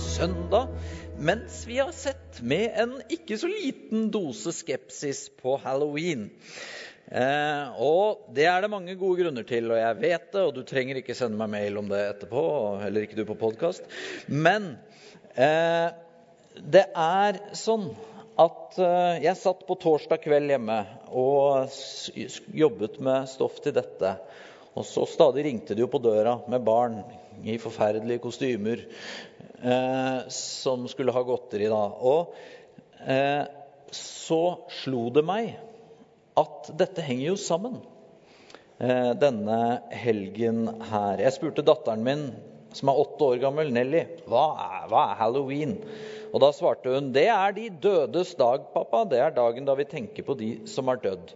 søndag, mens vi har sett med en ikke så liten dose skepsis på halloween. Eh, og det er det mange gode grunner til, og jeg vet det, og du trenger ikke sende meg mail om det etterpå, heller ikke du på podkast. Men eh, det er sånn at eh, jeg satt på torsdag kveld hjemme og jobbet med stoff til dette. Og så stadig ringte det jo på døra med barn i forferdelige kostymer eh, som skulle ha godteri. da. Og eh, så slo det meg at dette henger jo sammen, eh, denne helgen her. Jeg spurte datteren min, som er åtte år gammel, Nelly, hva er, hva er halloween? Og da svarte hun det er de dødes dag, pappa. Det er dagen da vi tenker på de som er dødd.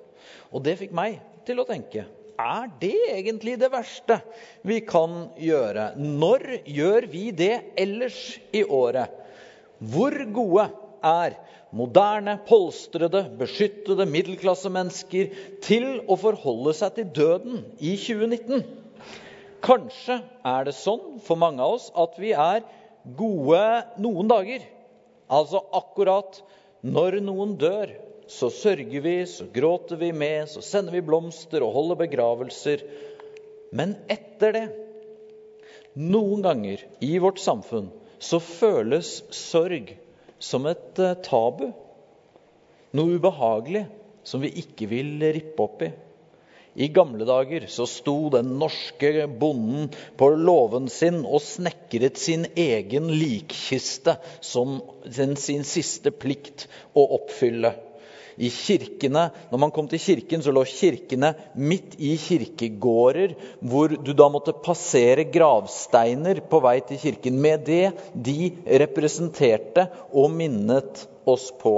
Og det fikk meg til å tenke er det egentlig det verste vi kan gjøre? Når gjør vi det ellers i året? Hvor gode er moderne, polstrede, beskyttede middelklassemennesker til å forholde seg til døden i 2019? Kanskje er det sånn for mange av oss at vi er gode noen dager. Altså akkurat når noen dør, så sørger vi, så gråter vi med, så sender vi blomster og holder begravelser. Men etter det, noen ganger i vårt samfunn, så føles sorg som et eh, tabu. Noe ubehagelig som vi ikke vil rippe opp i. I gamle dager så sto den norske bonden på låven sin og snekret sin egen likkiste som sin, sin siste plikt å oppfylle i kirkene. Når man kom til kirken, så lå kirkene midt i kirkegårder, hvor du da måtte passere gravsteiner på vei til kirken. Med det de representerte og minnet oss på.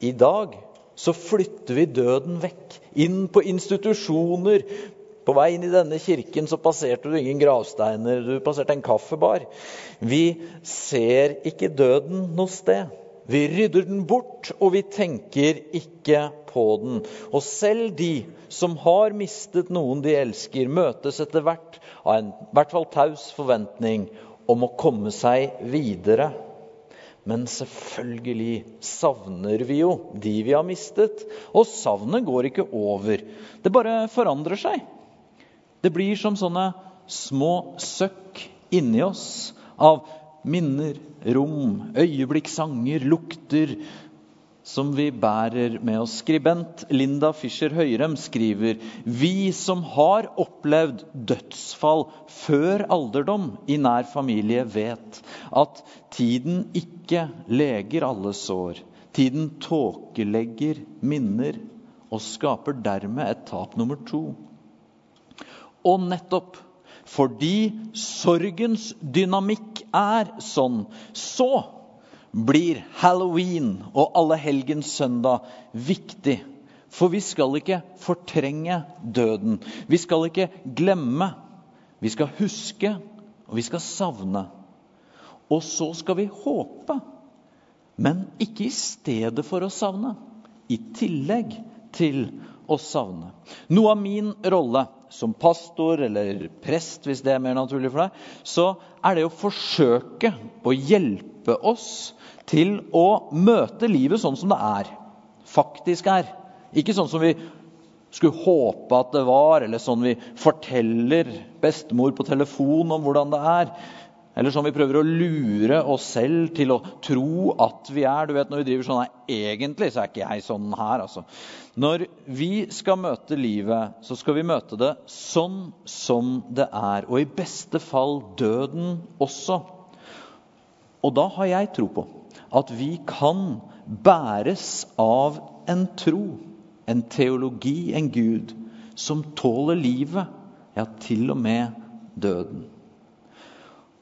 I dag så flytter vi døden vekk, inn på institusjoner. På vei inn i denne kirken så passerte du ingen gravsteiner, du passerte en kaffebar. Vi ser ikke døden noe sted. Vi rydder den bort, og vi tenker ikke på den. Og selv de som har mistet noen de elsker, møtes etter hvert av en i hvert fall taus forventning om å komme seg videre. Men selvfølgelig savner vi jo de vi har mistet. Og savnet går ikke over. Det bare forandrer seg. Det blir som sånne små søkk inni oss av minner, rom, øyeblikk, sanger, lukter som vi bærer med oss. Skribent Linda Fischer Høyrem skriver vi som har opplevd dødsfall før alderdom i nær familie, vet at tiden ikke leger alle sår. Tiden tåkelegger minner og skaper dermed et tap nummer to. Og nettopp fordi sorgens dynamikk er sånn, så blir halloween og allehelgens søndag viktig. For vi skal ikke fortrenge døden. Vi skal ikke glemme. Vi skal huske, og vi skal savne. Og så skal vi håpe, men ikke i stedet for å savne. I tillegg til å savne. Noe av min rolle som pastor eller prest, hvis det er mer naturlig for deg, så er det å forsøke å hjelpe oss til å møte livet sånn som det er. Faktisk er. Ikke sånn som vi skulle håpe at det var, eller sånn vi forteller bestemor på telefon om hvordan det er. Eller som vi prøver å lure oss selv til å tro at vi er. Du vet, Når vi driver sånn Nei, egentlig så er ikke jeg sånn her. altså. Når vi skal møte livet, så skal vi møte det sånn som det er. Og i beste fall døden også. Og da har jeg tro på at vi kan bæres av en tro, en teologi, en Gud, som tåler livet, ja, til og med døden.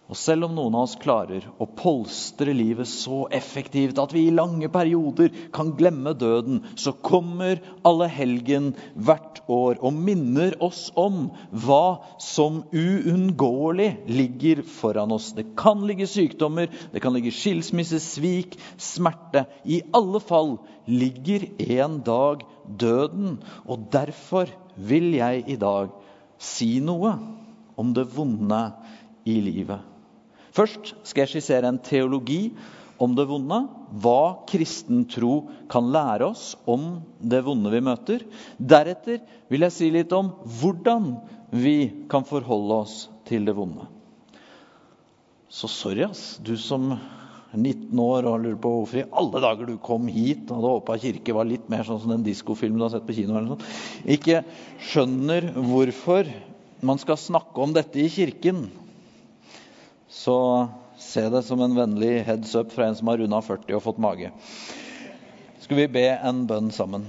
Og selv om noen av oss klarer å polstre livet så effektivt at vi i lange perioder kan glemme døden, så kommer allehelgen hvert år og minner oss om hva som uunngåelig ligger foran oss. Det kan ligge sykdommer, det kan ligge skilsmisse, svik, smerte. I alle fall ligger en dag døden. Og derfor vil jeg i dag si noe om det vonde i livet. Først skal jeg skissere en teologi om det vonde. Hva kristen tro kan lære oss om det vonde vi møter. Deretter vil jeg si litt om hvordan vi kan forholde oss til det vonde. Så sorry, ass, du som er 19 år og lurer på hvorfor i alle dager du kom hit og hadde håpa kirke var litt mer sånn som den diskofilmen du har sett på kino. eller sånt. Ikke skjønner hvorfor man skal snakke om dette i kirken. Så Se det som en vennlig heads up fra en som har runda 40 og fått mage. Skal vi be en bønn sammen?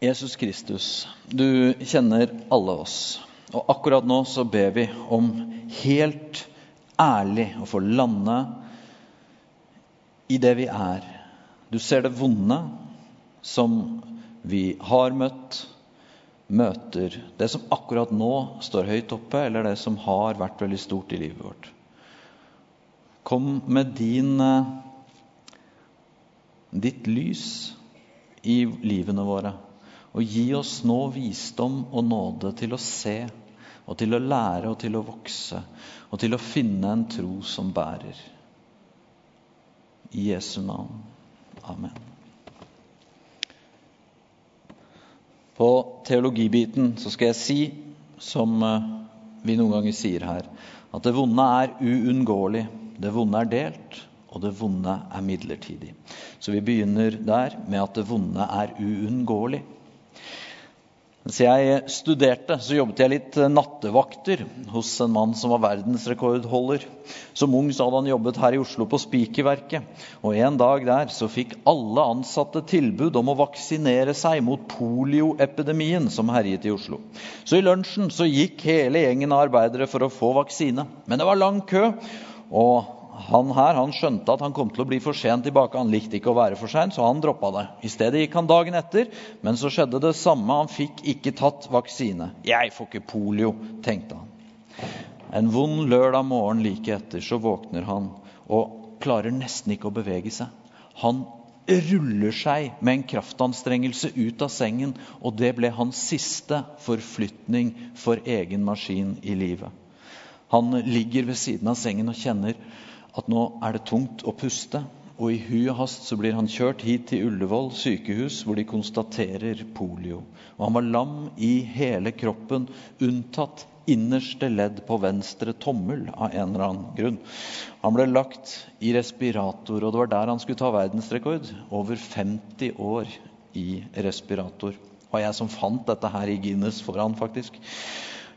Jesus Kristus, du kjenner alle oss. Og akkurat nå så ber vi om helt ærlig å få lande i det vi er. Du ser det vonde som vi har møtt, møter. Det som akkurat nå står høyt oppe, eller det som har vært veldig stort i livet vårt. Kom med din, eh, ditt lys i livene våre. Og gi oss nå visdom og nåde til å se og til å lære og til å vokse og til å finne en tro som bærer. I Jesu navn. Amen. På teologibiten så skal jeg si, som eh, vi noen ganger sier her, at det vonde er uunngåelig. Det vonde er delt, og det vonde er midlertidig. Så vi begynner der med at det vonde er uunngåelig. Mens jeg studerte, så jobbet jeg litt nattevakter hos en mann som var verdensrekordholder. Som ung så hadde han jobbet her i Oslo på Spikerverket. Og en dag der så fikk alle ansatte tilbud om å vaksinere seg mot polioepidemien som herjet i Oslo. Så i lunsjen så gikk hele gjengen av arbeidere for å få vaksine. Men det var lang kø, og han her han skjønte at han kom til å bli for sent tilbake. Han likte ikke å være for sein, så han droppa det. I stedet gikk han dagen etter, men så skjedde det samme. Han fikk ikke tatt vaksine. 'Jeg får ikke polio', tenkte han. En vond lørdag morgen like etter så våkner han og klarer nesten ikke å bevege seg. Han ruller seg med en kraftanstrengelse ut av sengen, og det ble hans siste forflytning for egen maskin i livet. Han ligger ved siden av sengen og kjenner at nå er det tungt å puste. Og i hui og hast så blir han kjørt hit til Ullevål sykehus, hvor de konstaterer polio. Og han var lam i hele kroppen, unntatt innerste ledd på venstre tommel av en eller annen grunn. Han ble lagt i respirator, og det var der han skulle ta verdensrekord. Over 50 år i respirator. Det var jeg som fant dette her i Guinness foran, faktisk.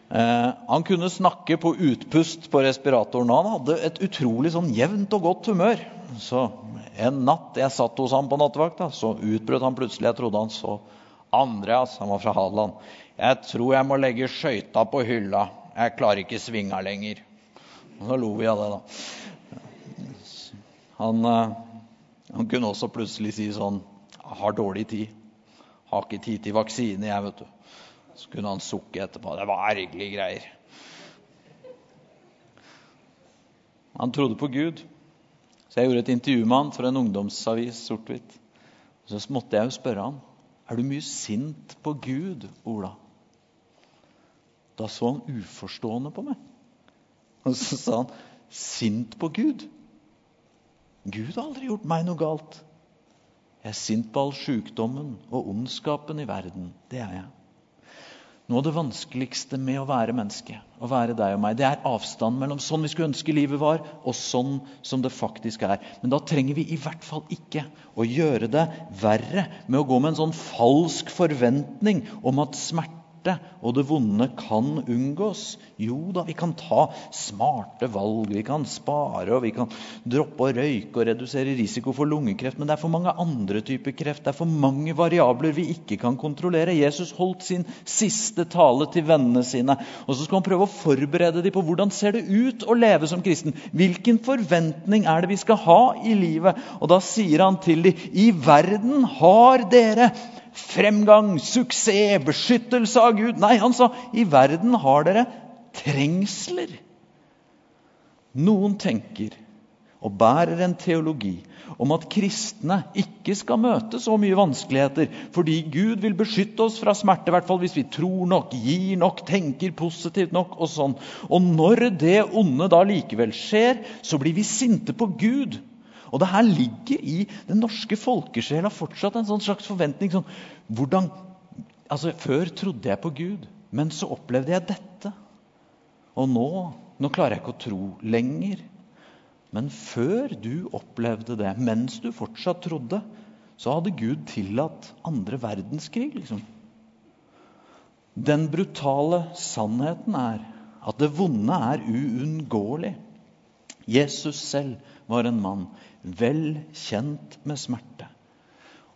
Eh, han kunne snakke på utpust på respiratoren. Han hadde et utrolig sånn jevnt og godt humør. Så En natt jeg satt hos ham på nattevakta, så utbrøt han plutselig. Jeg trodde han så Andreas, han var fra Hadeland. Jeg tror jeg må legge skøyta på hylla. Jeg klarer ikke svinga lenger. Og så lo vi av det, da. Han, eh, han kunne også plutselig si sånn Har dårlig tid. Har ikke tid til vaksine, jeg, vet du. Så kunne han sukke etterpå. Det var ergerlige greier. Han trodde på Gud. Så jeg gjorde et intervju med han for en ungdomsavis, sort-hvitt. Så måtte jeg jo spørre han, er du mye sint på Gud, Ola. Da så han uforstående på meg. Og så sa han, sint på Gud? Gud har aldri gjort meg noe galt. Jeg er sint på all sykdommen og ondskapen i verden. Det er jeg. Noe av det vanskeligste med å være menneske, å være deg og meg, det er avstanden mellom sånn vi skulle ønske livet var, og sånn som det faktisk er. Men da trenger vi i hvert fall ikke å gjøre det verre med å gå med en sånn falsk forventning om at smerte smerte og det vonde kan unngås? Jo da, vi kan ta smarte valg. Vi kan spare, og vi kan droppe å røyke og redusere risiko for lungekreft. Men det er for mange andre typer kreft. Det er for mange variabler vi ikke kan kontrollere. Jesus holdt sin siste tale til vennene sine. Og så skal han prøve å forberede dem på hvordan ser det ut å leve som kristen. Hvilken forventning er det vi skal ha i livet? Og da sier han til dem, i verden har dere fremgang, suksess, beskyttelse av Gud. Nei, han sa i verden har dere trengsler. Noen tenker og bærer en teologi om at kristne ikke skal møte så mye vanskeligheter fordi Gud vil beskytte oss fra smerte, i hvert fall hvis vi tror nok, gir nok, tenker positivt nok og sånn. Og når det onde da likevel skjer, så blir vi sinte på Gud. Og det her ligger i den norske folkesjela fortsatt en sånn slags forventning. Sånn, hvordan, altså Før trodde jeg på Gud, men så opplevde jeg dette. Og nå, nå klarer jeg ikke å tro lenger. Men før du opplevde det, mens du fortsatt trodde, så hadde Gud tillatt andre verdenskrig, liksom. Den brutale sannheten er at det vonde er uunngåelig. Jesus selv var en mann vel kjent med smerte.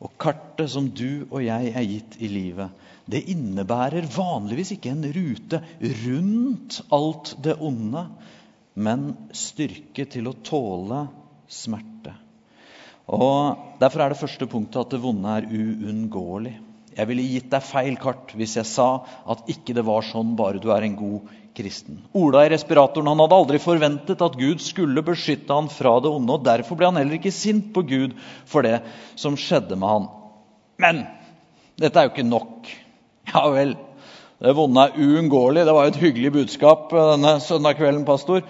Og kartet som du og jeg er gitt i livet, det innebærer vanligvis ikke en rute rundt alt det onde, men styrke til å tåle smerte. Og Derfor er det første punktet at det vonde er uunngåelig. Jeg ville gitt deg feil kart hvis jeg sa at ikke det var sånn bare du er en god kristen. Ola i respiratoren han hadde aldri forventet at Gud skulle beskytte han fra det onde. og Derfor ble han heller ikke sint på Gud for det som skjedde med han. Men dette er jo ikke nok. Ja vel, det vonde er uunngåelig. Det var jo et hyggelig budskap eh, denne søndag kvelden, pastor.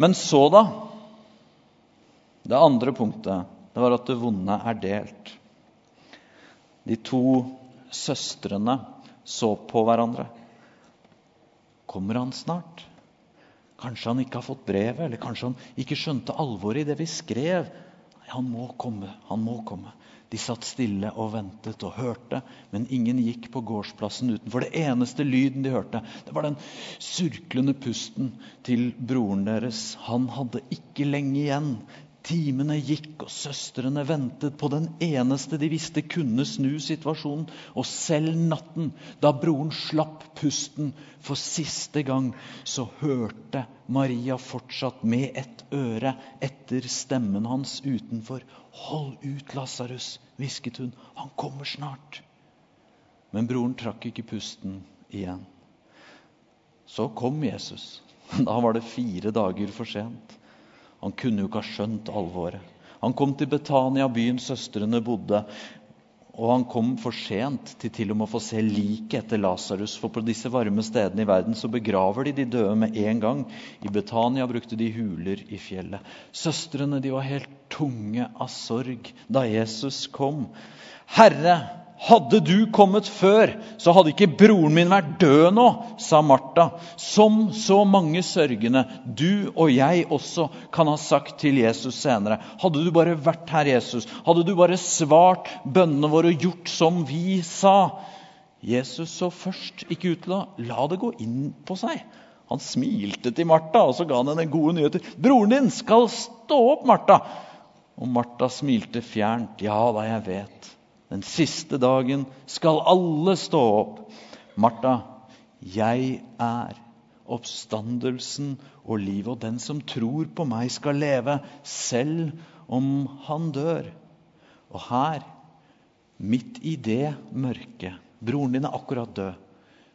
Men så, da? Det andre punktet det var at det vonde er delt. De to søstrene så på hverandre. Kommer han snart? Kanskje han ikke har fått brevet, eller kanskje han ikke skjønte alvoret i det vi skrev. Han må komme, han må komme. De satt stille og ventet og hørte, men ingen gikk på gårdsplassen utenfor. Det eneste lyden de hørte, det var den surklende pusten til broren deres. Han hadde ikke lenge igjen. Timene gikk, og søstrene ventet på den eneste de visste kunne snu situasjonen. Og selv natten, da broren slapp pusten for siste gang, så hørte Maria fortsatt med ett øre etter stemmen hans utenfor. 'Hold ut, Lasarus', hvisket hun. 'Han kommer snart.' Men broren trakk ikke pusten igjen. Så kom Jesus. Da var det fire dager for sent. Han kunne jo ikke ha skjønt alvoret. Han kom til Betania, byen søstrene bodde. Og han kom for sent til til og med å få se liket etter Lasarus. For på disse varme stedene i verden så begraver de de døde med en gang. I Betania brukte de huler i fjellet. Søstrene de var helt tunge av sorg da Jesus kom. Herre, hadde du kommet før, så hadde ikke broren min vært død nå, sa Martha. Som så mange sørgende du og jeg også kan ha sagt til Jesus senere. Hadde du bare vært her, Jesus, hadde du bare svart bønnene våre og gjort som vi sa. Jesus så først ikke ut til å la det gå inn på seg. Han smilte til Martha, og så ga han henne gode nyheter. 'Broren din skal stå opp, Martha.' Og Martha smilte fjernt. 'Ja da, jeg vet.' Den siste dagen skal alle stå opp. Martha, jeg er oppstandelsen og livet, og den som tror på meg, skal leve selv om han dør. Og her, midt i det mørket Broren din er akkurat død.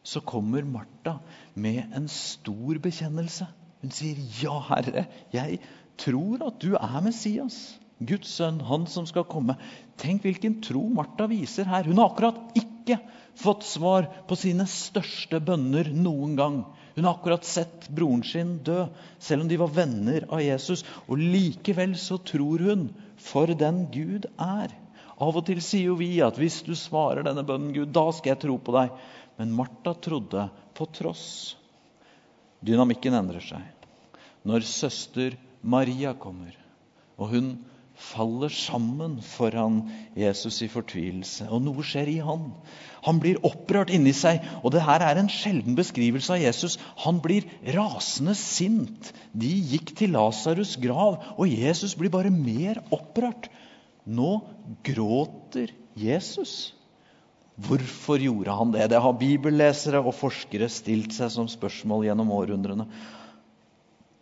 Så kommer Martha med en stor bekjennelse. Hun sier, 'Ja, Herre, jeg tror at du er Messias.' Guds sønn, han som skal komme. Tenk hvilken tro Martha viser her. Hun har akkurat ikke fått svar på sine største bønner noen gang. Hun har akkurat sett broren sin dø, selv om de var venner av Jesus. Og likevel så tror hun for den Gud er. Av og til sier jo vi at hvis du svarer denne bønnen, Gud, da skal jeg tro på deg. Men Martha trodde på tross. Dynamikken endrer seg når søster Maria kommer. Og hun faller sammen foran Jesus i fortvilelse. Og noe skjer i han. Han blir opprørt inni seg. Og det her er en sjelden beskrivelse av Jesus. Han blir rasende sint. De gikk til Lasarus' grav, og Jesus blir bare mer opprørt. Nå gråter Jesus. Hvorfor gjorde han det? Det har bibellesere og forskere stilt seg som spørsmål gjennom århundrene.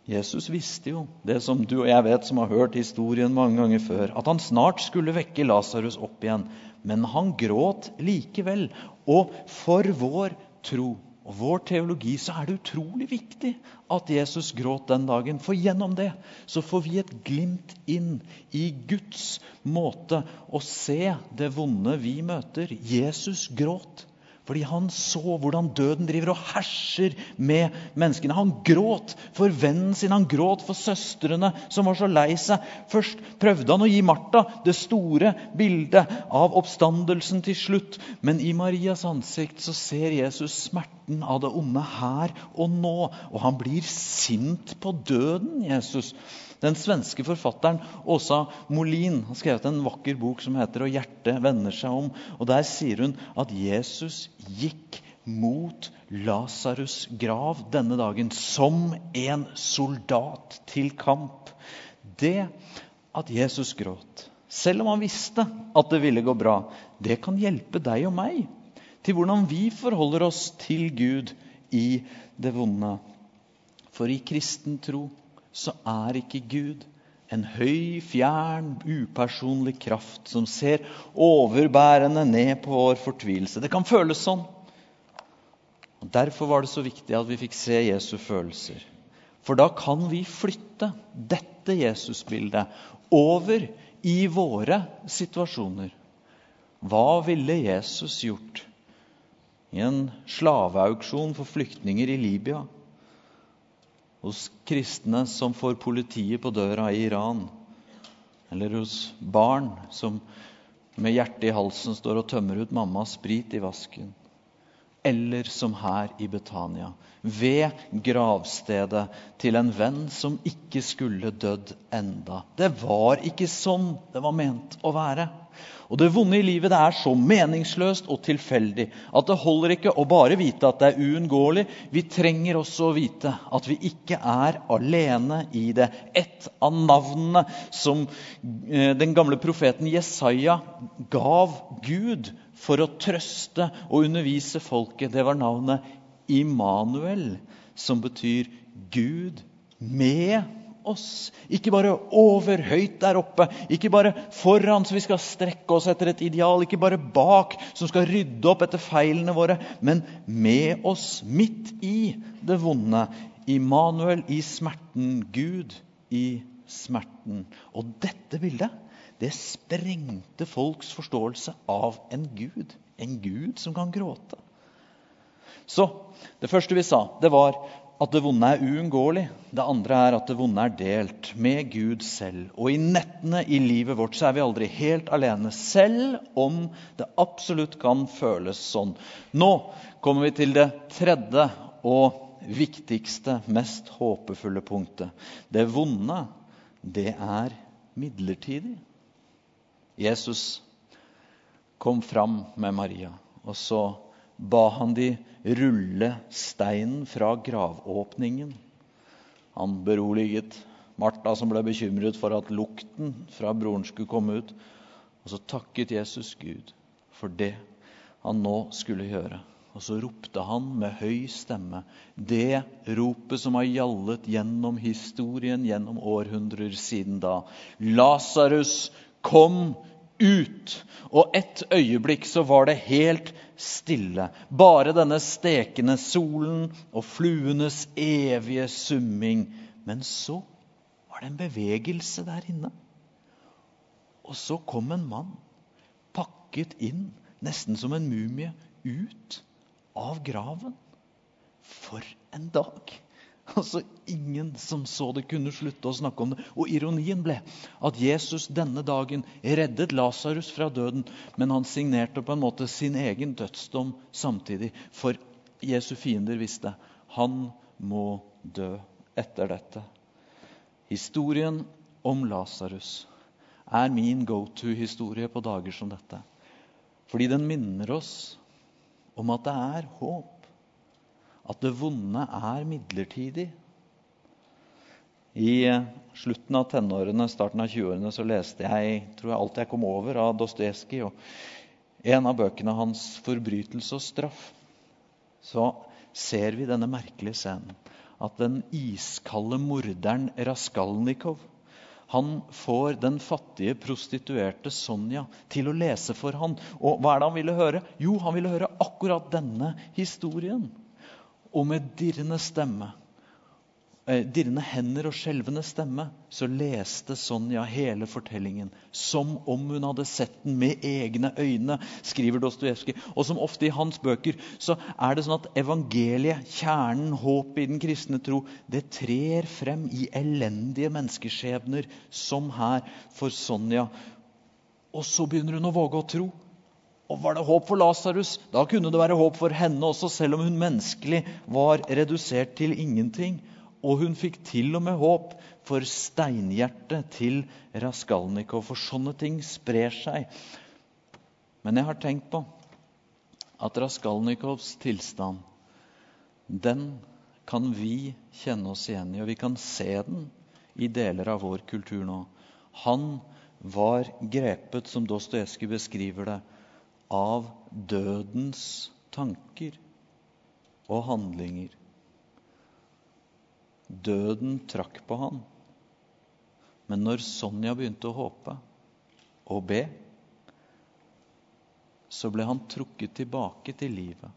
Jesus visste jo det som du og jeg vet, som har hørt historien mange ganger før, at han snart skulle vekke Lasarus opp igjen. Men han gråt likevel. Og for vår tro og vår teologi så er det utrolig viktig at Jesus gråt den dagen. For gjennom det så får vi et glimt inn i Guds måte å se det vonde vi møter. Jesus gråt. Fordi han så hvordan døden driver og herser med menneskene. Han gråt for vennen sin, han gråt for søstrene som var så lei seg. Først prøvde han å gi Martha det store bildet av oppstandelsen til slutt. Men i Marias ansikt så ser Jesus smerten av det onde her og nå. Og han blir sint på døden, Jesus. Den svenske forfatteren Åsa Molin har skrevet en vakker bok som heter 'Og hjertet vender seg om'. og Der sier hun at Jesus gikk mot Lasarus' grav denne dagen som en soldat til kamp. Det at Jesus gråt, selv om han visste at det ville gå bra, det kan hjelpe deg og meg til hvordan vi forholder oss til Gud i det vonde. For i kristen tro så er ikke Gud en høy, fjern, upersonlig kraft som ser overbærende ned på vår fortvilelse. Det kan føles sånn. Og Derfor var det så viktig at vi fikk se Jesu følelser. For da kan vi flytte dette Jesusbildet over i våre situasjoner. Hva ville Jesus gjort i en slaveauksjon for flyktninger i Libya? hos kristne som får politiet på døra i Iran, eller hos barn som med hjertet i halsen står og tømmer ut mammas sprit i vasken. Eller som her i Betania, ved gravstedet til en venn som ikke skulle dødd enda. Det var ikke sånn det var ment å være. Og Det vonde i livet det er så meningsløst og tilfeldig at det holder ikke å bare vite at det er uunngåelig. Vi trenger også å vite at vi ikke er alene i det. Et av navnene som eh, den gamle profeten Jesaja gav Gud for å trøste og undervise folket, det var navnet Immanuel, som betyr Gud med oss. Ikke bare overhøyt der oppe, ikke bare foran så vi skal strekke oss etter et ideal, ikke bare bak som skal rydde opp etter feilene våre, men med oss midt i det vonde. Immanuel i smerten, Gud i smerten. Og dette bildet det sprengte folks forståelse av en gud. En gud som kan gråte. Så det første vi sa, det var at det vonde er uunngåelig. Det andre er at det vonde er delt med Gud selv. Og i nettene i livet vårt så er vi aldri helt alene, selv om det absolutt kan føles sånn. Nå kommer vi til det tredje og viktigste, mest håpefulle punktet. Det vonde, det er midlertidig. Jesus kom fram med Maria, og så ba han de rulle steinen fra gravåpningen. Han beroliget Martha, som ble bekymret for at lukten fra broren skulle komme ut. Og så takket Jesus Gud for det han nå skulle gjøre. Og så ropte han med høy stemme det ropet som har gjallet gjennom historien gjennom århundrer siden da. Lasarus, kom ut! Og et øyeblikk så var det helt stille. Bare denne stekende solen og fluenes evige summing. Men så var det en bevegelse der inne. Og så kom en mann, pakket inn, nesten som en mumie, ut av graven. For en dag! Altså, Ingen som så det, kunne slutte å snakke om det. Og ironien ble at Jesus denne dagen reddet Lasarus fra døden, men han signerte på en måte sin egen dødsdom samtidig. For Jesu fiender visste han må dø etter dette. Historien om Lasarus er min go to-historie på dager som dette. Fordi den minner oss om at det er håp at det vonde er midlertidig. I slutten av tenårene, starten av 20-årene, så leste jeg tror jeg alt jeg kom over av Dostojevskij. Og en av bøkene hans, 'Forbrytelse og straff', så ser vi denne merkelige scenen. At den iskalde morderen Raskalnikov han får den fattige prostituerte Sonja til å lese for han. Og hva er det han ville høre? Jo, han ville høre akkurat denne historien Og med dirrende stemme, eh, dirrende hender og skjelvende stemme, så leste Sonja hele fortellingen som om hun hadde sett den med egne øyne, skriver Dostojevskij. Og som ofte i hans bøker så er det sånn at evangeliet, kjernen, håpet i den kristne tro, det trer frem i elendige menneskeskjebner, som her for Sonja. Og så begynner hun å våge å tro. Og var det håp for Lasarus, da kunne det være håp for henne også, selv om hun menneskelig var redusert til ingenting. Og hun fikk til og med håp for steinhjertet til Raskalnikov. For sånne ting sprer seg. Men jeg har tenkt på at Raskalnikovs tilstand, den kan vi kjenne oss igjen i. Og vi kan se den i deler av vår kultur nå. Han var grepet, som Dostojevskij beskriver det, av dødens tanker og handlinger. Døden trakk på han. Men når Sonja begynte å håpe og be, så ble han trukket tilbake til livet.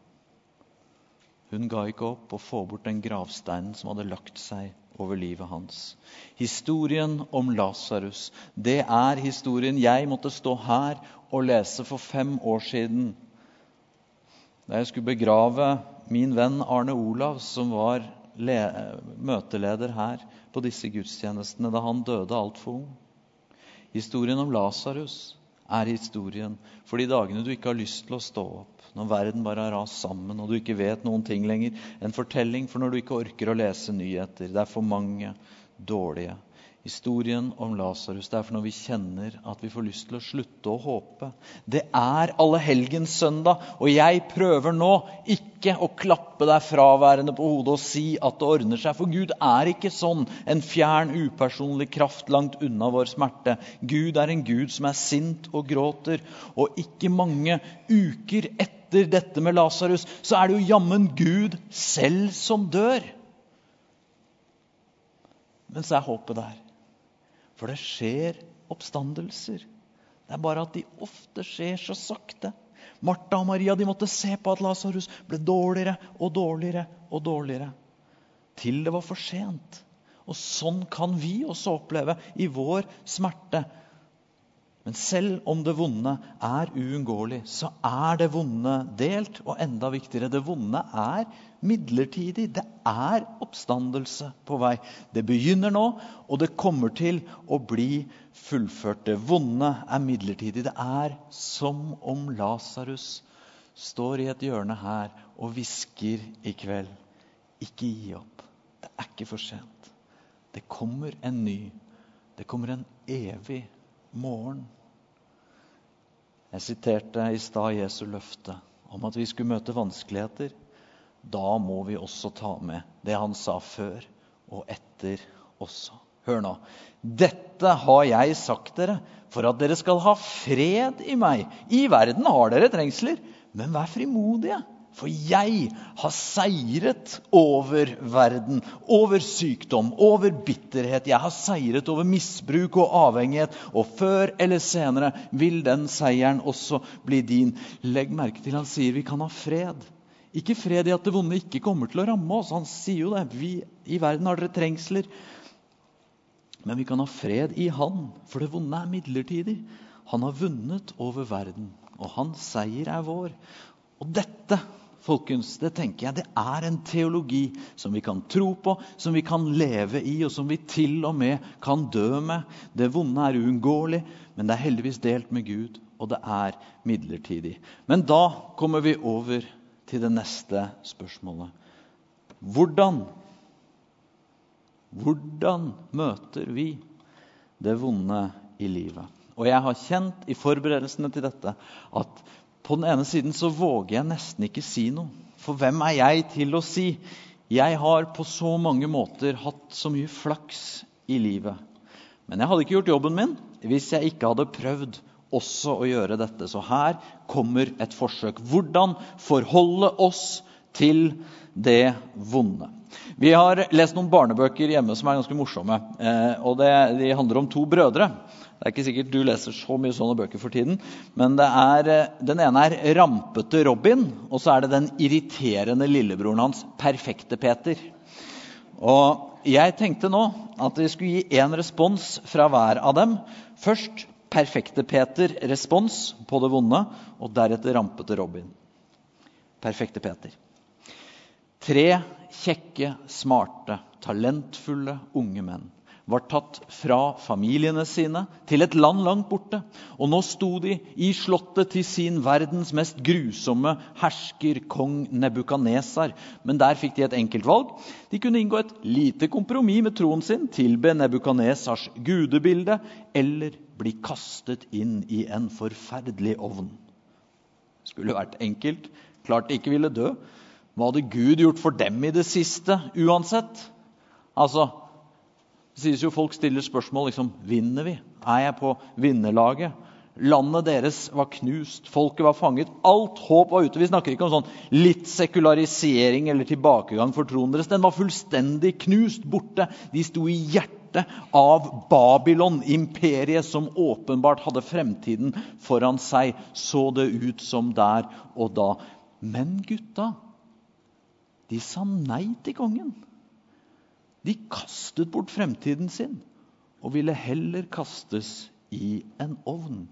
Hun ga ikke opp å få bort den gravsteinen som hadde lagt seg over livet hans. Historien om Lasarus, det er historien jeg måtte stå her og lese for fem år siden. Da jeg skulle begrave min venn Arne Olav, som var møteleder her på disse gudstjenestene da han døde altfor ung. Historien om Lasarus er historien for de dagene du ikke har lyst til å stå opp, når verden bare har rast sammen og du ikke vet noen ting lenger. En fortelling for når du ikke orker å lese nyheter. Det er for mange dårlige. Historien om Lasarus. Det er for når vi kjenner at vi får lyst til å slutte å håpe. Det er allehelgenssøndag, og jeg prøver nå ikke å klappe deg fraværende på hodet og si at det ordner seg. For Gud er ikke sånn en fjern, upersonlig kraft langt unna vår smerte. Gud er en Gud som er sint og gråter. Og ikke mange uker etter dette med Lasarus, så er det jo jammen Gud selv som dør. Men så er håpet der. For det skjer oppstandelser. Det er bare at de ofte skjer så sakte. Martha og Maria de måtte se på at Lasarus ble dårligere og dårligere og dårligere. Til det var for sent. Og sånn kan vi også oppleve i vår smerte. Men selv om det vonde er uunngåelig, så er det vonde delt. Og enda viktigere, det vonde er midlertidig. Det er oppstandelse på vei. Det begynner nå, og det kommer til å bli fullført. Det vonde er midlertidig. Det er som om Lasarus står i et hjørne her og hvisker i kveld. Ikke gi opp. Det er ikke for sent. Det kommer en ny. Det kommer en evig morgen. Jeg siterte i stad Jesu løfte om at vi skulle møte vanskeligheter. Da må vi også ta med det han sa før og etter også. Hør nå. Dette har jeg sagt dere for at dere skal ha fred i meg. I verden har dere trengsler, men vær frimodige. For jeg har seiret over verden, over sykdom, over bitterhet. Jeg har seiret over misbruk og avhengighet. Og før eller senere vil den seieren også bli din. Legg merke til han sier vi kan ha fred. Ikke fred i at det vonde ikke kommer til å ramme oss. Han sier jo det. Vi, I verden har dere trengsler. Men vi kan ha fred i Han, for det vonde er midlertidig. Han har vunnet over verden, og hans seier er vår. Og dette folkens, det tenker jeg, det er en teologi som vi kan tro på, som vi kan leve i, og som vi til og med kan dø med. Det vonde er uunngåelig, men det er heldigvis delt med Gud, og det er midlertidig. Men da kommer vi over til det neste spørsmålet. Hvordan? Hvordan møter vi det vonde i livet? Og jeg har kjent i forberedelsene til dette at på den ene siden så våger jeg nesten ikke si noe. For hvem er jeg til å si? Jeg har på så mange måter hatt så mye flaks i livet. Men jeg hadde ikke gjort jobben min hvis jeg ikke hadde prøvd også å gjøre dette. Så her kommer et forsøk. Hvordan forholde oss til det vonde. Vi har lest noen barnebøker hjemme som er ganske morsomme. Eh, og det, De handler om to brødre. Det er ikke sikkert du leser så mye sånne bøker for tiden. Men er, eh, den ene er rampete Robin, og så er det den irriterende lillebroren hans, perfekte Peter. Og jeg tenkte nå at vi skulle gi én respons fra hver av dem. Først perfekte Peter respons på det vonde, og deretter rampete Robin. Perfekte Peter. Tre kjekke, smarte, talentfulle unge menn var tatt fra familiene sine til et land langt borte. Og nå sto de i slottet til sin verdens mest grusomme hersker, kong Nebukanesar. Men der fikk de et enkelt valg. De kunne inngå et lite kompromiss med troen sin, tilbe Nebukanesers gudebilde, eller bli kastet inn i en forferdelig ovn. Skulle vært enkelt. Klart de ikke ville dø. Hva hadde Gud gjort for dem i det siste uansett? Altså, det sies jo Folk stiller spørsmål liksom, vinner vi. Er jeg på vinnerlaget? Landet deres var knust, folket var fanget. Alt håp var ute. Vi snakker ikke om sånn litt sekularisering eller tilbakegang for troen deres. Den var fullstendig knust, borte. De sto i hjertet av Babylon, imperiet som åpenbart hadde fremtiden foran seg. Så det ut som der og da. Men gutta de sa nei til kongen. De kastet bort fremtiden sin og ville heller kastes i en ovn.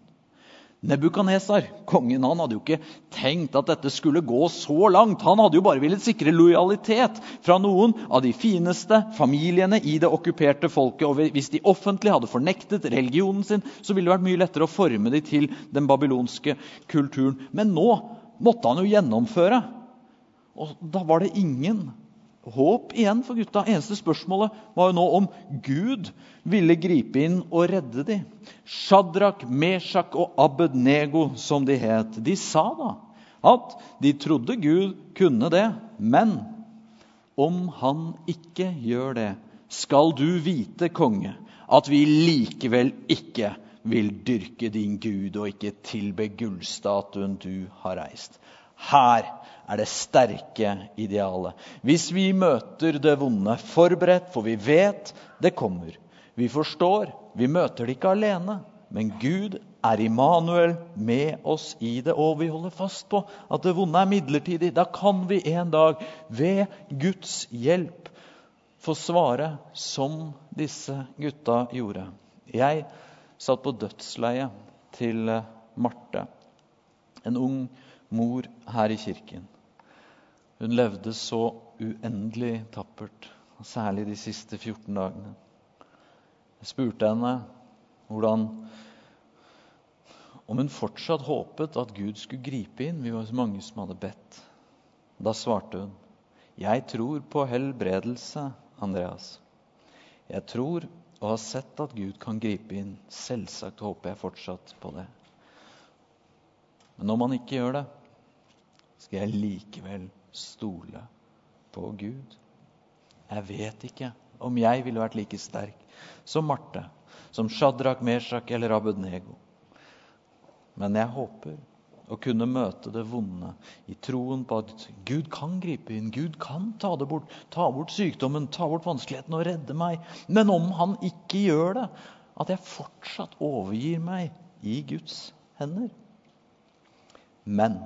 Nebukanesar, kongen, han hadde jo ikke tenkt at dette skulle gå så langt. Han hadde jo bare villet sikre lojalitet fra noen av de fineste familiene i det okkuperte folket. Og hvis de offentlig hadde fornektet religionen sin, så ville det vært mye lettere å forme dem til den babylonske kulturen. Men nå måtte han jo gjennomføre og da var det ingen håp igjen for gutta. Eneste spørsmålet var jo nå om Gud ville gripe inn og redde dem. Shadrach, Meshach og Abednego, som de het, de sa da at de trodde Gud kunne det. Men om han ikke gjør det, skal du vite, konge, at vi likevel ikke vil dyrke din Gud og ikke tilbe gullstatuen du har reist. Her er det sterke idealet. Hvis vi møter det vonde forberedt, for vi vet det kommer. Vi forstår, vi møter det ikke alene, men Gud er Immanuel med oss i det, og vi holder fast på at det vonde er midlertidig. Da kan vi en dag ved Guds hjelp få svare som disse gutta gjorde. Jeg satt på dødsleiet til Marte, en ung mor her i kirken. Hun levde så uendelig tappert, særlig de siste 14 dagene. Jeg spurte henne hvordan, om hun fortsatt håpet at Gud skulle gripe inn. Vi var så mange som hadde bedt. Da svarte hun, 'Jeg tror på helbredelse, Andreas.' 'Jeg tror og har sett at Gud kan gripe inn. Selvsagt håper jeg fortsatt på det.' Men om han ikke gjør det, skal jeg likevel stole på Gud. Jeg vet ikke om jeg ville vært like sterk som Marte, som Shadrach, Meshach eller Abednego. Men jeg håper å kunne møte det vonde i troen på at Gud kan gripe inn, Gud kan ta det bort, ta bort sykdommen, ta bort vanskeligheten og redde meg. Men om han ikke gjør det, at jeg fortsatt overgir meg i Guds hender. Men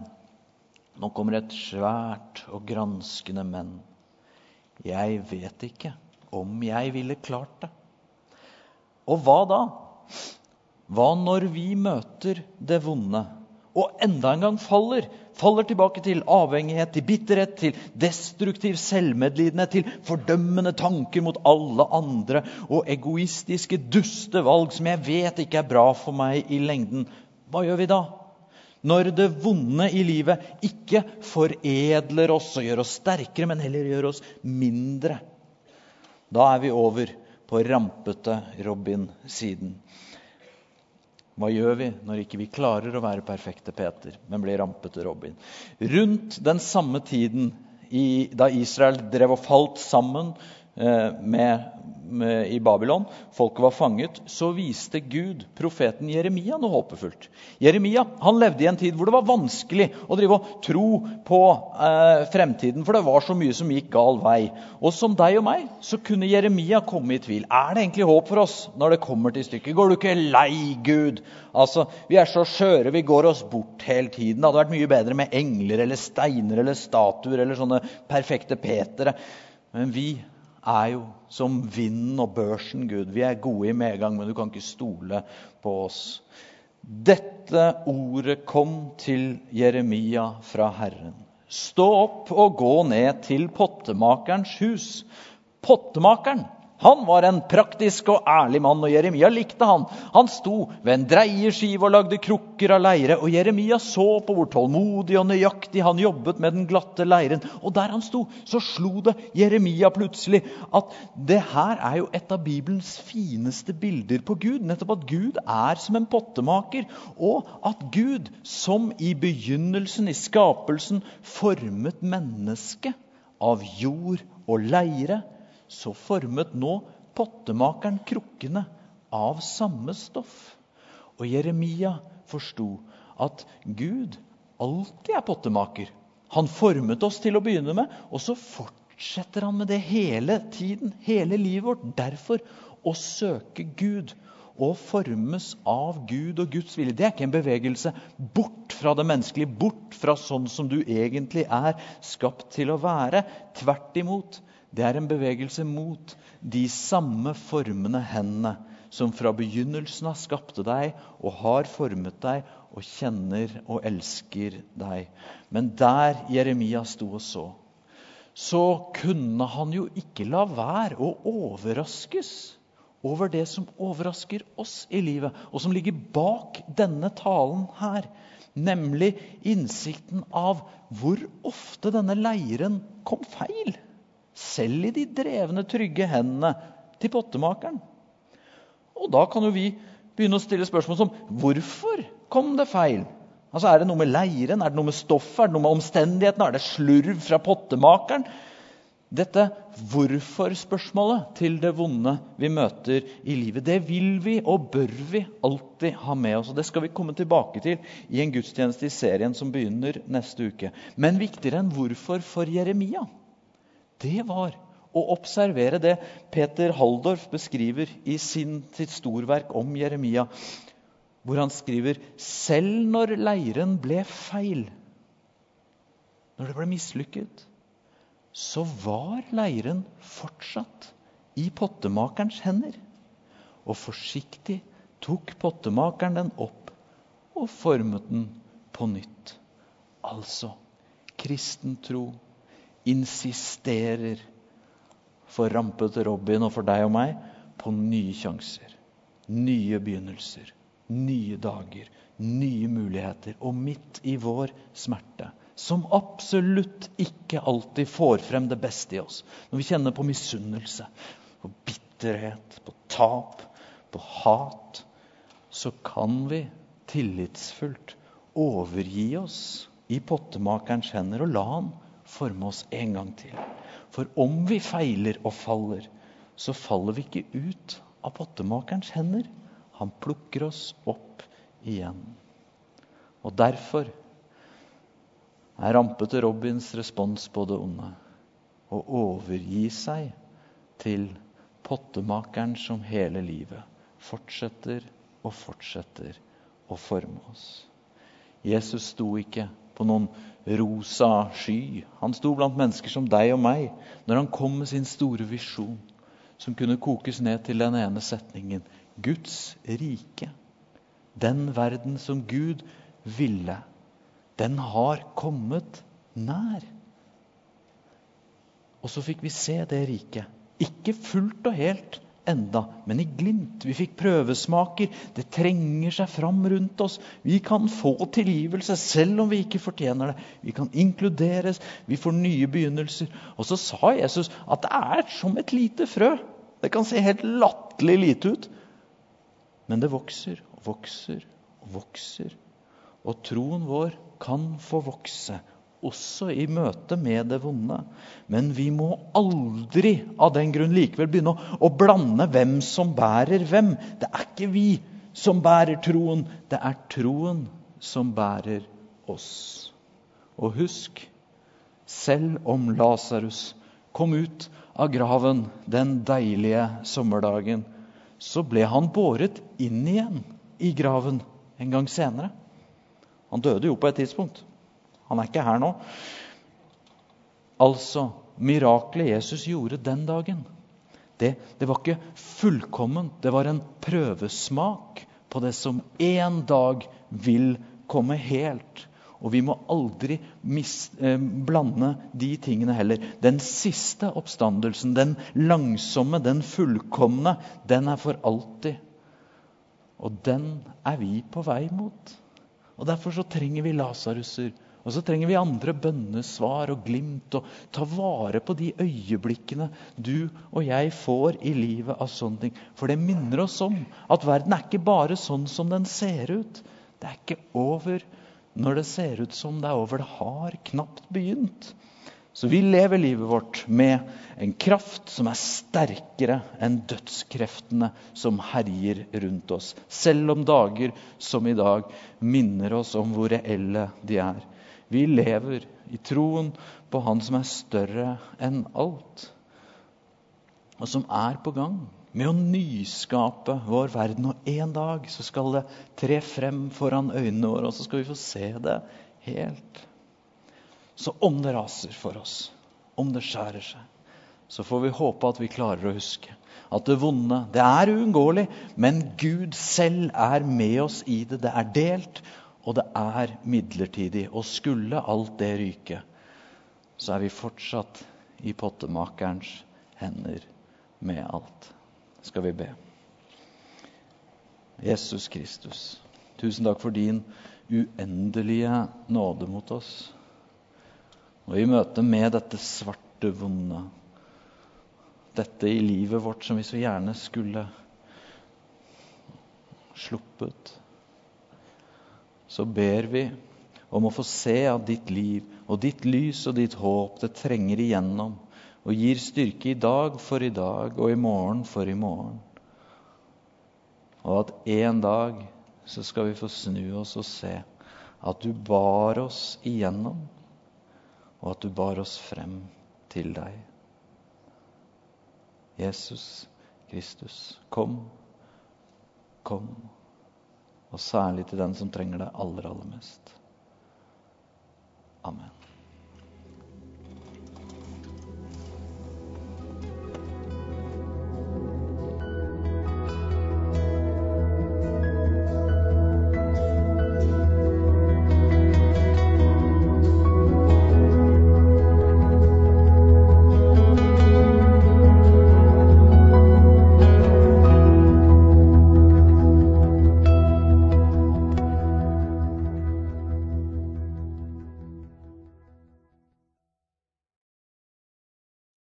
nå kommer et svært og granskende men. Jeg vet ikke om jeg ville klart det. Og hva da? Hva når vi møter det vonde og enda en gang faller? Faller tilbake til avhengighet, til bitterhet, til destruktiv selvmedlidenhet, til fordømmende tanker mot alle andre og egoistiske, duste valg som jeg vet ikke er bra for meg i lengden. Hva gjør vi da? Når det vonde i livet ikke foredler oss og gjør oss sterkere, men heller gjør oss mindre. Da er vi over på rampete Robin-siden. Hva gjør vi når ikke vi klarer å være perfekte Peter, men blir rampete Robin? Rundt den samme tiden i, da Israel drev og falt sammen med, med, i Babylon, folket var fanget, så viste Gud profeten Jeremia noe håpefullt. Jeremia han levde i en tid hvor det var vanskelig å drive og tro på eh, fremtiden, for det var så mye som gikk gal vei. Og som deg og meg så kunne Jeremia komme i tvil. Er det egentlig håp for oss når det kommer til stykket? Går du ikke lei, Gud? Altså, Vi er så skjøre, vi går oss bort hele tiden. Det hadde vært mye bedre med engler eller steiner eller statuer eller sånne perfekte Petere. Men vi er jo som vinden og børsen, Gud. Vi er gode i medgang, men du kan ikke stole på oss. Dette ordet kom til Jeremia fra Herren. Stå opp og gå ned til pottemakerens hus. Pottemakeren han var en praktisk og ærlig mann, og Jeremia likte han. Han sto ved en dreieskive og lagde krukker av leire, og Jeremia så på hvor tålmodig og nøyaktig han jobbet med den glatte leiren. Og der han sto, så slo det Jeremia plutselig at det her er jo et av Bibelens fineste bilder på Gud. Nettopp at Gud er som en pottemaker, og at Gud, som i begynnelsen, i skapelsen, formet mennesket av jord og leire så formet nå pottemakeren krukkene av samme stoff. Og Jeremia forsto at Gud alltid er pottemaker. Han formet oss til å begynne med, og så fortsetter han med det hele tiden, hele livet vårt. Derfor å søke Gud og formes av Gud og Guds vilje. Det er ikke en bevegelse bort fra det menneskelige, bort fra sånn som du egentlig er skapt til å være. Tvert imot det er en bevegelse mot de samme formene hendene som fra begynnelsen av skapte deg og har formet deg og kjenner og elsker deg. Men der Jeremia sto og så, så kunne han jo ikke la være å overraskes over det som overrasker oss i livet, og som ligger bak denne talen her. Nemlig innsikten av hvor ofte denne leiren kom feil selv i de drevne, trygge hendene til pottemakeren. Og da kan jo vi begynne å stille spørsmål som hvorfor kom det feil? Altså, Er det noe med leiren, er det noe med stoffet, er det noe med omstendighetene? Er det slurv fra pottemakeren? Dette hvorfor-spørsmålet til det vonde vi møter i livet, det vil vi og bør vi alltid ha med oss. og Det skal vi komme tilbake til i en gudstjeneste i serien som begynner neste uke. Men viktigere enn hvorfor for Jeremia det var å observere det Peter Halldorf beskriver i sin, sitt storverk om Jeremia, hvor han skriver selv når leiren ble feil, når det ble mislykket, så var leiren fortsatt i pottemakerens hender. Og forsiktig tok pottemakeren den opp og formet den på nytt. Altså kristen tro insisterer for rampete Robin og for deg og meg på nye sjanser, nye begynnelser, nye dager, nye muligheter. Og midt i vår smerte, som absolutt ikke alltid får frem det beste i oss, når vi kjenner på misunnelse, på bitterhet, på tap, på hat, så kan vi tillitsfullt overgi oss i pottemakerens hender og la han forme oss en gang til. For om vi feiler og faller, så faller vi ikke ut av pottemakerens hender. Han plukker oss opp igjen. Og derfor er rampete Robins respons på det onde å overgi seg til pottemakeren som hele livet fortsetter og fortsetter å forme oss. Jesus sto ikke på noen rosa sky. Han sto blant mennesker som deg og meg når han kom med sin store visjon, som kunne kokes ned til den ene setningen Guds rike. Den verden som Gud ville, den har kommet nær. Og så fikk vi se det riket. Ikke fullt og helt, enda, men i glimt. Vi fikk prøvesmaker. Det trenger seg fram rundt oss. Vi kan få tilgivelse selv om vi ikke fortjener det. Vi kan inkluderes, vi får nye begynnelser. Og så sa Jesus at det er som et lite frø. Det kan se helt latterlig lite ut, men det vokser og vokser og vokser. Og troen vår kan få vokse også i møte med det vonde. Men vi må aldri av den grunn likevel begynne å, å blande hvem som bærer hvem. Det er ikke vi som bærer troen, det er troen som bærer oss. Og husk, selv om Lasarus kom ut av graven den deilige sommerdagen, så ble han båret inn igjen i graven en gang senere. Han døde jo på et tidspunkt. Han er ikke her nå. Altså, miraklet Jesus gjorde den dagen, det, det var ikke fullkomment. Det var en prøvesmak på det som en dag vil komme helt. Og vi må aldri mis, eh, blande de tingene heller. Den siste oppstandelsen, den langsomme, den fullkomne, den er for alltid. Og den er vi på vei mot. Og Derfor så trenger vi Lasaruser. Og så trenger vi andre bønnesvar og glimt. Og ta vare på de øyeblikkene du og jeg får i livet av sånne ting. For det minner oss om at verden er ikke bare sånn som den ser ut. Det er ikke over når det ser ut som det er over. Det har knapt begynt. Så vi lever livet vårt med en kraft som er sterkere enn dødskreftene som herjer rundt oss. Selv om dager som i dag minner oss om hvor reelle de er. Vi lever i troen på Han som er større enn alt, og som er på gang med å nyskape vår verden. Og en dag så skal det tre frem foran øynene våre, og så skal vi få se det helt så om det raser for oss, om det skjærer seg, så får vi håpe at vi klarer å huske at det vonde det er uunngåelig, men Gud selv er med oss i det. Det er delt, og det er midlertidig. Og skulle alt det ryke, så er vi fortsatt i pottemakerens hender med alt. Skal vi be. Jesus Kristus, tusen takk for din uendelige nåde mot oss. Og i møte med dette svarte, vonde, dette i livet vårt som vi så gjerne skulle sluppet, så ber vi om å få se at ditt liv og ditt lys og ditt håp det trenger igjennom og gir styrke i dag for i dag og i morgen for i morgen. Og at en dag så skal vi få snu oss og se at du bar oss igjennom og at du bar oss frem til deg. Jesus Kristus, kom, kom, og særlig til den som trenger det aller, aller mest. Amen.